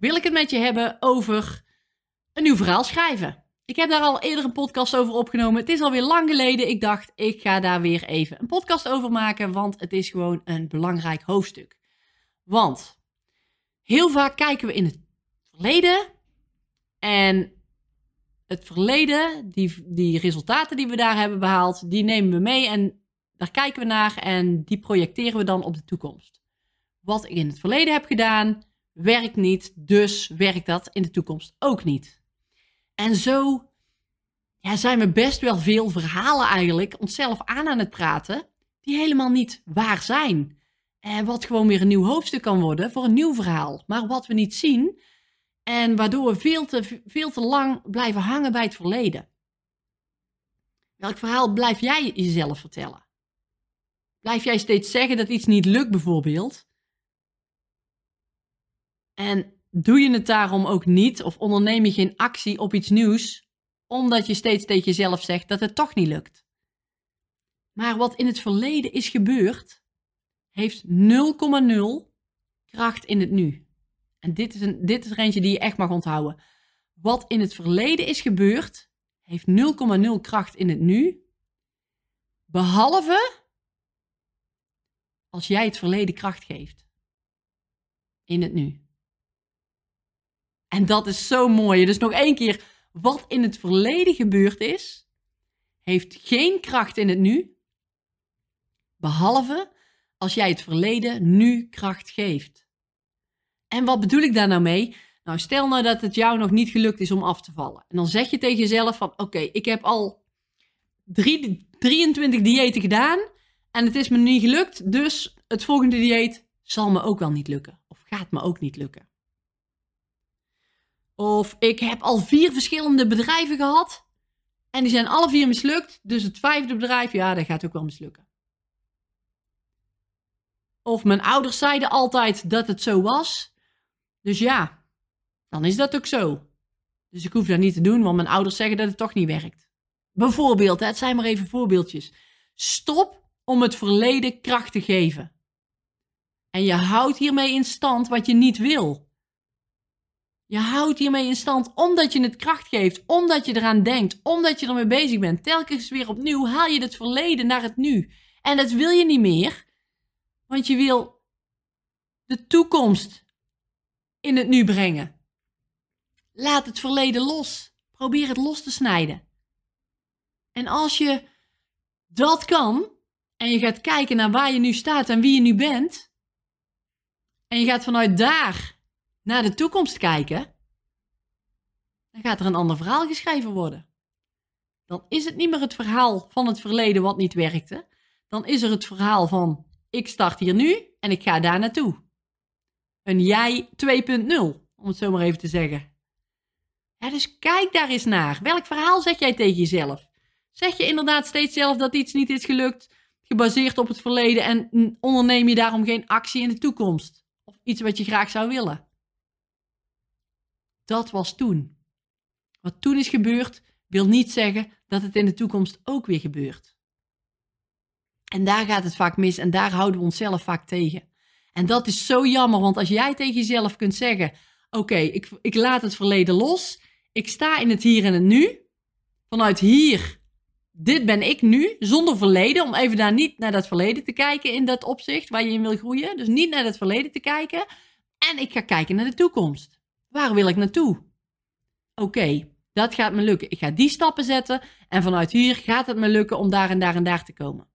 wil ik het met je hebben over een nieuw verhaal schrijven. Ik heb daar al eerder een podcast over opgenomen. Het is alweer lang geleden. Ik dacht, ik ga daar weer even een podcast over maken, want het is gewoon een belangrijk hoofdstuk. Want heel vaak kijken we in het verleden en het verleden, die, die resultaten die we daar hebben behaald, die nemen we mee en daar kijken we naar en die projecteren we dan op de toekomst. Wat ik in het verleden heb gedaan, werkt niet, dus werkt dat in de toekomst ook niet. En zo ja, zijn we best wel veel verhalen eigenlijk onszelf aan aan het praten, die helemaal niet waar zijn. En wat gewoon weer een nieuw hoofdstuk kan worden voor een nieuw verhaal, maar wat we niet zien en waardoor we veel te, veel te lang blijven hangen bij het verleden. Welk verhaal blijf jij jezelf vertellen? Blijf jij steeds zeggen dat iets niet lukt, bijvoorbeeld? En doe je het daarom ook niet of onderneem je geen actie op iets nieuws, omdat je steeds tegen jezelf zegt dat het toch niet lukt? Maar wat in het verleden is gebeurd, heeft 0,0 kracht in het nu. En dit is, een, dit is er eentje die je echt mag onthouden. Wat in het verleden is gebeurd, heeft 0,0 kracht in het nu. Behalve als jij het verleden kracht geeft. In het nu. En dat is zo mooi. Dus nog één keer. Wat in het verleden gebeurd is, heeft geen kracht in het nu. Behalve als jij het verleden nu kracht geeft. En wat bedoel ik daar nou mee? Nou, stel nou dat het jou nog niet gelukt is om af te vallen. En dan zeg je tegen jezelf van, oké, ik heb al drie, 23 diëten gedaan en het is me niet gelukt, dus het volgende dieet zal me ook wel niet lukken. Of gaat me ook niet lukken. Of ik heb al vier verschillende bedrijven gehad. En die zijn alle vier mislukt. Dus het vijfde bedrijf, ja, dat gaat ook wel mislukken. Of mijn ouders zeiden altijd dat het zo was. Dus ja, dan is dat ook zo. Dus ik hoef dat niet te doen, want mijn ouders zeggen dat het toch niet werkt. Bijvoorbeeld, het zijn maar even voorbeeldjes. Stop om het verleden kracht te geven. En je houdt hiermee in stand wat je niet wil. Je houdt hiermee in stand omdat je het kracht geeft, omdat je eraan denkt, omdat je ermee bezig bent. Telkens weer opnieuw haal je het verleden naar het nu. En dat wil je niet meer, want je wil de toekomst in het nu brengen. Laat het verleden los. Probeer het los te snijden. En als je dat kan en je gaat kijken naar waar je nu staat en wie je nu bent, en je gaat vanuit daar naar de toekomst kijken, dan gaat er een ander verhaal geschreven worden. Dan is het niet meer het verhaal van het verleden wat niet werkte. Dan is er het verhaal van ik start hier nu en ik ga daar naartoe. Een jij 2.0, om het zo maar even te zeggen. Dus kijk daar eens naar. Welk verhaal zeg jij tegen jezelf? Zeg je inderdaad steeds zelf dat iets niet is gelukt, gebaseerd op het verleden en onderneem je daarom geen actie in de toekomst? Of iets wat je graag zou willen? Dat was toen. Wat toen is gebeurd, wil niet zeggen dat het in de toekomst ook weer gebeurt. En daar gaat het vaak mis en daar houden we onszelf vaak tegen. En dat is zo jammer, want als jij tegen jezelf kunt zeggen: Oké, ik, ik laat het verleden los, ik sta in het hier en het nu. Vanuit hier, dit ben ik nu, zonder verleden, om even daar niet naar dat verleden te kijken in dat opzicht waar je in wil groeien. Dus niet naar het verleden te kijken. En ik ga kijken naar de toekomst. Waar wil ik naartoe? Oké, dat gaat me lukken. Ik ga die stappen zetten en vanuit hier gaat het me lukken om daar en daar en daar te komen.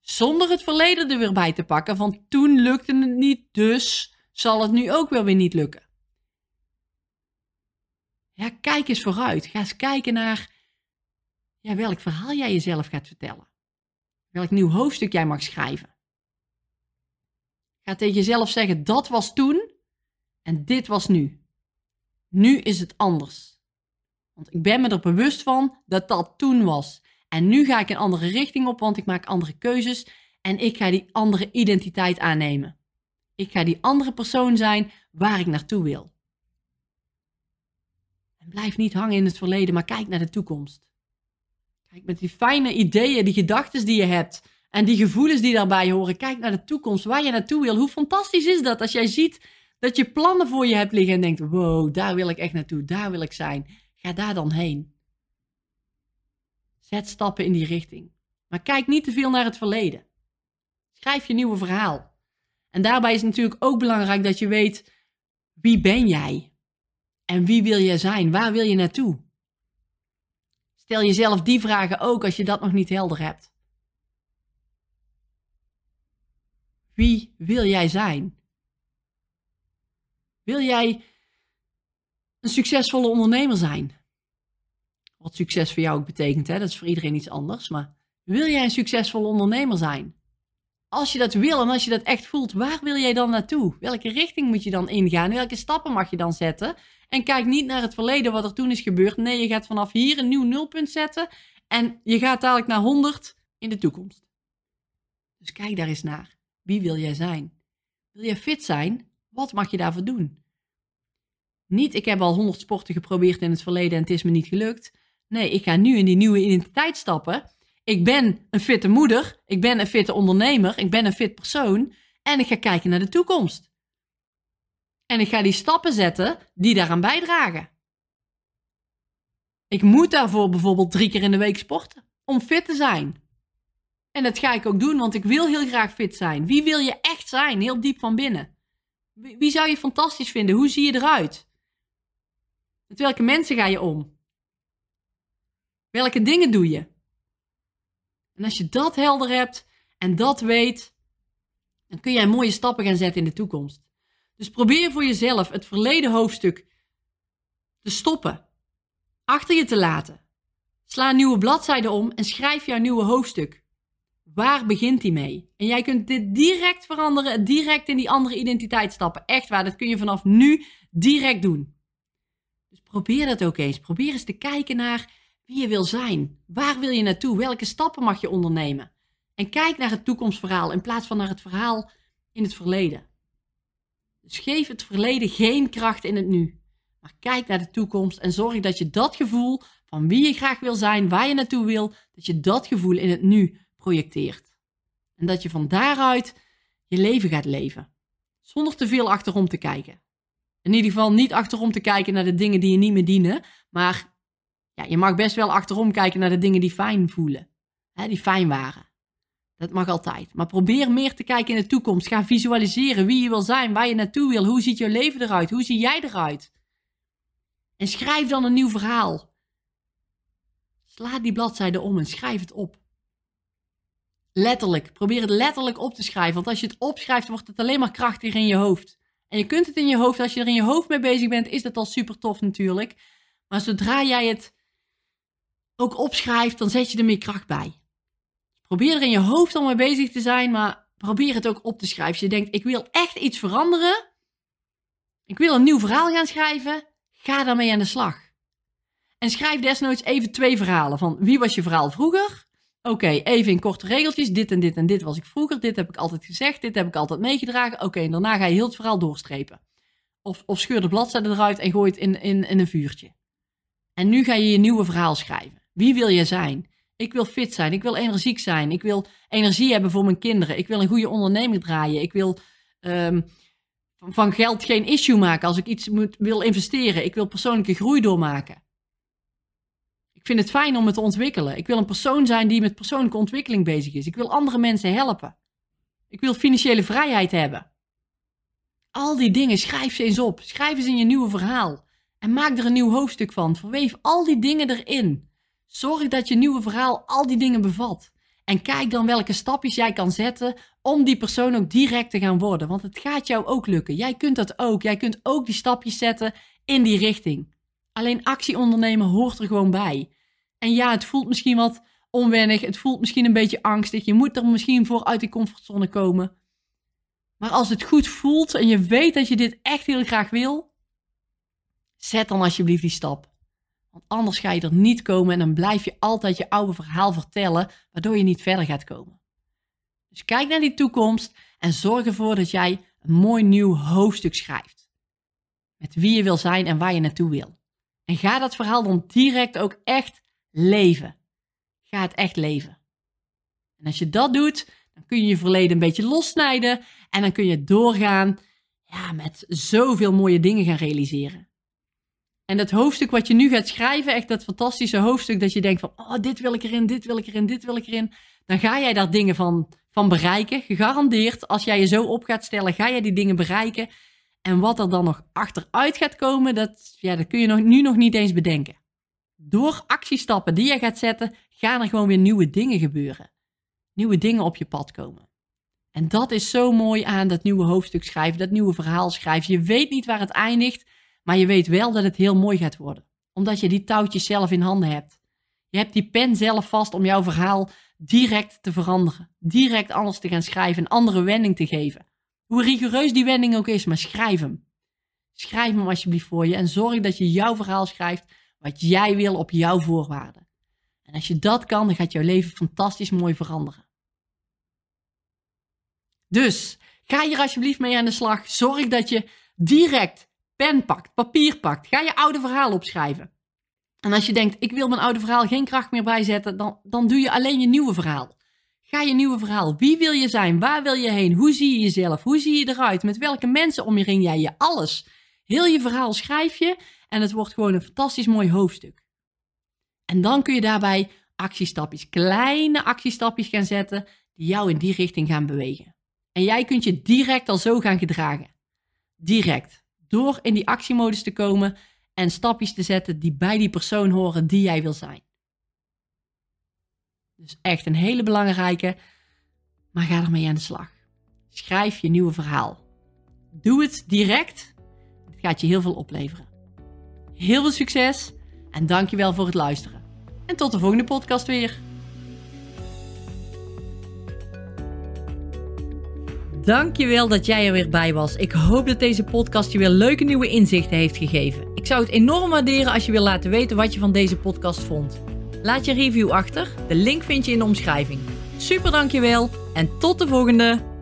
Zonder het verleden er weer bij te pakken, van toen lukte het niet, dus zal het nu ook wel weer niet lukken. Ja, kijk eens vooruit. Ga eens kijken naar ja, welk verhaal jij jezelf gaat vertellen. Welk nieuw hoofdstuk jij mag schrijven. Ga tegen jezelf zeggen, dat was toen en dit was nu. Nu is het anders. Want ik ben me er bewust van dat dat toen was. En nu ga ik een andere richting op, want ik maak andere keuzes en ik ga die andere identiteit aannemen. Ik ga die andere persoon zijn waar ik naartoe wil. En blijf niet hangen in het verleden, maar kijk naar de toekomst. Kijk met die fijne ideeën, die gedachten die je hebt en die gevoelens die daarbij horen. Kijk naar de toekomst, waar je naartoe wil. Hoe fantastisch is dat als jij ziet dat je plannen voor je hebt liggen en denkt: wow, daar wil ik echt naartoe, daar wil ik zijn. Ga daar dan heen. Zet stappen in die richting. Maar kijk niet te veel naar het verleden. Schrijf je nieuwe verhaal. En daarbij is het natuurlijk ook belangrijk dat je weet wie ben jij? En wie wil jij zijn? Waar wil je naartoe? Stel jezelf die vragen ook als je dat nog niet helder hebt. Wie wil jij zijn? Wil jij een succesvolle ondernemer zijn? Wat succes voor jou ook betekent, hè? dat is voor iedereen iets anders. Maar wil jij een succesvolle ondernemer zijn? Als je dat wil en als je dat echt voelt, waar wil jij dan naartoe? Welke richting moet je dan ingaan? Welke stappen mag je dan zetten? En kijk niet naar het verleden, wat er toen is gebeurd. Nee, je gaat vanaf hier een nieuw nulpunt zetten. En je gaat dadelijk naar 100 in de toekomst. Dus kijk daar eens naar. Wie wil jij zijn? Wil je fit zijn? Wat mag je daarvoor doen? Niet, ik heb al 100 sporten geprobeerd in het verleden en het is me niet gelukt. Nee, ik ga nu in die nieuwe identiteit stappen. Ik ben een fitte moeder, ik ben een fitte ondernemer, ik ben een fit persoon en ik ga kijken naar de toekomst. En ik ga die stappen zetten die daaraan bijdragen. Ik moet daarvoor bijvoorbeeld drie keer in de week sporten om fit te zijn. En dat ga ik ook doen, want ik wil heel graag fit zijn. Wie wil je echt zijn, heel diep van binnen? Wie zou je fantastisch vinden? Hoe zie je eruit? Met welke mensen ga je om? Welke dingen doe je? En als je dat helder hebt en dat weet, dan kun jij mooie stappen gaan zetten in de toekomst. Dus probeer voor jezelf het verleden hoofdstuk te stoppen, achter je te laten. Sla een nieuwe bladzijde om en schrijf jouw nieuwe hoofdstuk. Waar begint die mee? En jij kunt dit direct veranderen, direct in die andere identiteit stappen. Echt waar, dat kun je vanaf nu direct doen. Dus probeer dat ook eens. Probeer eens te kijken naar wie je wil zijn. Waar wil je naartoe? Welke stappen mag je ondernemen? En kijk naar het toekomstverhaal in plaats van naar het verhaal in het verleden. Dus geef het verleden geen kracht in het nu. Maar kijk naar de toekomst en zorg dat je dat gevoel van wie je graag wil zijn, waar je naartoe wil, dat je dat gevoel in het nu projecteert. En dat je van daaruit je leven gaat leven. Zonder te veel achterom te kijken. In ieder geval niet achterom te kijken naar de dingen die je niet meer dienen, maar ja, je mag best wel achterom kijken naar de dingen die fijn voelen, hè, die fijn waren. Dat mag altijd. Maar probeer meer te kijken in de toekomst. Ga visualiseren wie je wil zijn, waar je naartoe wil. Hoe ziet je leven eruit? Hoe zie jij eruit? En schrijf dan een nieuw verhaal. Sla die bladzijde om en schrijf het op. Letterlijk. Probeer het letterlijk op te schrijven. Want als je het opschrijft, wordt het alleen maar krachtiger in je hoofd. En je kunt het in je hoofd, als je er in je hoofd mee bezig bent, is dat al super tof natuurlijk. Maar zodra jij het ook opschrijft, dan zet je er meer kracht bij. Probeer er in je hoofd al mee bezig te zijn, maar probeer het ook op te schrijven. Als je denkt, ik wil echt iets veranderen. Ik wil een nieuw verhaal gaan schrijven. Ga daarmee aan de slag. En schrijf desnoods even twee verhalen. Van wie was je verhaal vroeger? Oké, even in korte regeltjes. Dit en dit en dit was ik vroeger. Dit heb ik altijd gezegd. Dit heb ik altijd meegedragen. Oké, en daarna ga je heel het verhaal doorstrepen. Of, of scheur de bladzijde eruit en gooi het in, in, in een vuurtje. En nu ga je je nieuwe verhaal schrijven. Wie wil je zijn? Ik wil fit zijn. Ik wil energiek zijn. Ik wil energie hebben voor mijn kinderen. Ik wil een goede onderneming draaien. Ik wil um, van geld geen issue maken als ik iets moet, wil investeren. Ik wil persoonlijke groei doormaken. Ik vind het fijn om het te ontwikkelen. Ik wil een persoon zijn die met persoonlijke ontwikkeling bezig is. Ik wil andere mensen helpen. Ik wil financiële vrijheid hebben. Al die dingen, schrijf ze eens op. Schrijf eens in je nieuwe verhaal. En maak er een nieuw hoofdstuk van. Verweef al die dingen erin. Zorg dat je nieuwe verhaal al die dingen bevat. En kijk dan welke stapjes jij kan zetten om die persoon ook direct te gaan worden. Want het gaat jou ook lukken. Jij kunt dat ook. Jij kunt ook die stapjes zetten in die richting. Alleen actie ondernemen hoort er gewoon bij. En ja, het voelt misschien wat onwennig. Het voelt misschien een beetje angstig. Je moet er misschien voor uit die comfortzone komen. Maar als het goed voelt en je weet dat je dit echt heel graag wil, Zet dan alsjeblieft die stap. Want anders ga je er niet komen en dan blijf je altijd je oude verhaal vertellen, waardoor je niet verder gaat komen. Dus kijk naar die toekomst en zorg ervoor dat jij een mooi nieuw hoofdstuk schrijft. Met wie je wil zijn en waar je naartoe wil. En ga dat verhaal dan direct ook echt leven. Ga het echt leven. En als je dat doet, dan kun je je verleden een beetje lossnijden en dan kun je doorgaan ja, met zoveel mooie dingen gaan realiseren. En dat hoofdstuk wat je nu gaat schrijven, echt dat fantastische hoofdstuk dat je denkt van, oh, dit wil ik erin, dit wil ik erin, dit wil ik erin. Dan ga jij daar dingen van, van bereiken. Gegarandeerd, als jij je zo op gaat stellen, ga jij die dingen bereiken. En wat er dan nog achteruit gaat komen, dat, ja, dat kun je nog, nu nog niet eens bedenken. Door actiestappen die je gaat zetten, gaan er gewoon weer nieuwe dingen gebeuren. Nieuwe dingen op je pad komen. En dat is zo mooi aan dat nieuwe hoofdstuk schrijven, dat nieuwe verhaal schrijven. Je weet niet waar het eindigt, maar je weet wel dat het heel mooi gaat worden. Omdat je die touwtjes zelf in handen hebt. Je hebt die pen zelf vast om jouw verhaal direct te veranderen. Direct anders te gaan schrijven, een andere wending te geven. Hoe rigoureus die wending ook is, maar schrijf hem. Schrijf hem alsjeblieft voor je en zorg dat je jouw verhaal schrijft wat jij wil op jouw voorwaarden. En als je dat kan, dan gaat jouw leven fantastisch mooi veranderen. Dus ga hier alsjeblieft mee aan de slag. Zorg dat je direct pen pakt, papier pakt. Ga je oude verhaal opschrijven. En als je denkt, ik wil mijn oude verhaal geen kracht meer bijzetten, dan, dan doe je alleen je nieuwe verhaal. Ga je nieuwe verhaal. Wie wil je zijn? Waar wil je heen? Hoe zie je jezelf? Hoe zie je eruit? Met welke mensen om je jij je? Alles. Heel je verhaal schrijf je en het wordt gewoon een fantastisch mooi hoofdstuk. En dan kun je daarbij actiestapjes, kleine actiestapjes gaan zetten die jou in die richting gaan bewegen. En jij kunt je direct al zo gaan gedragen. Direct. Door in die actiemodus te komen en stapjes te zetten die bij die persoon horen die jij wil zijn. Dus echt een hele belangrijke, maar ga ermee aan de slag. Schrijf je nieuwe verhaal. Doe het direct. Het gaat je heel veel opleveren. Heel veel succes en dankjewel voor het luisteren. En tot de volgende podcast weer. Dankjewel dat jij er weer bij was. Ik hoop dat deze podcast je weer leuke nieuwe inzichten heeft gegeven. Ik zou het enorm waarderen als je wil laten weten wat je van deze podcast vond. Laat je review achter. De link vind je in de omschrijving. Super dankjewel en tot de volgende!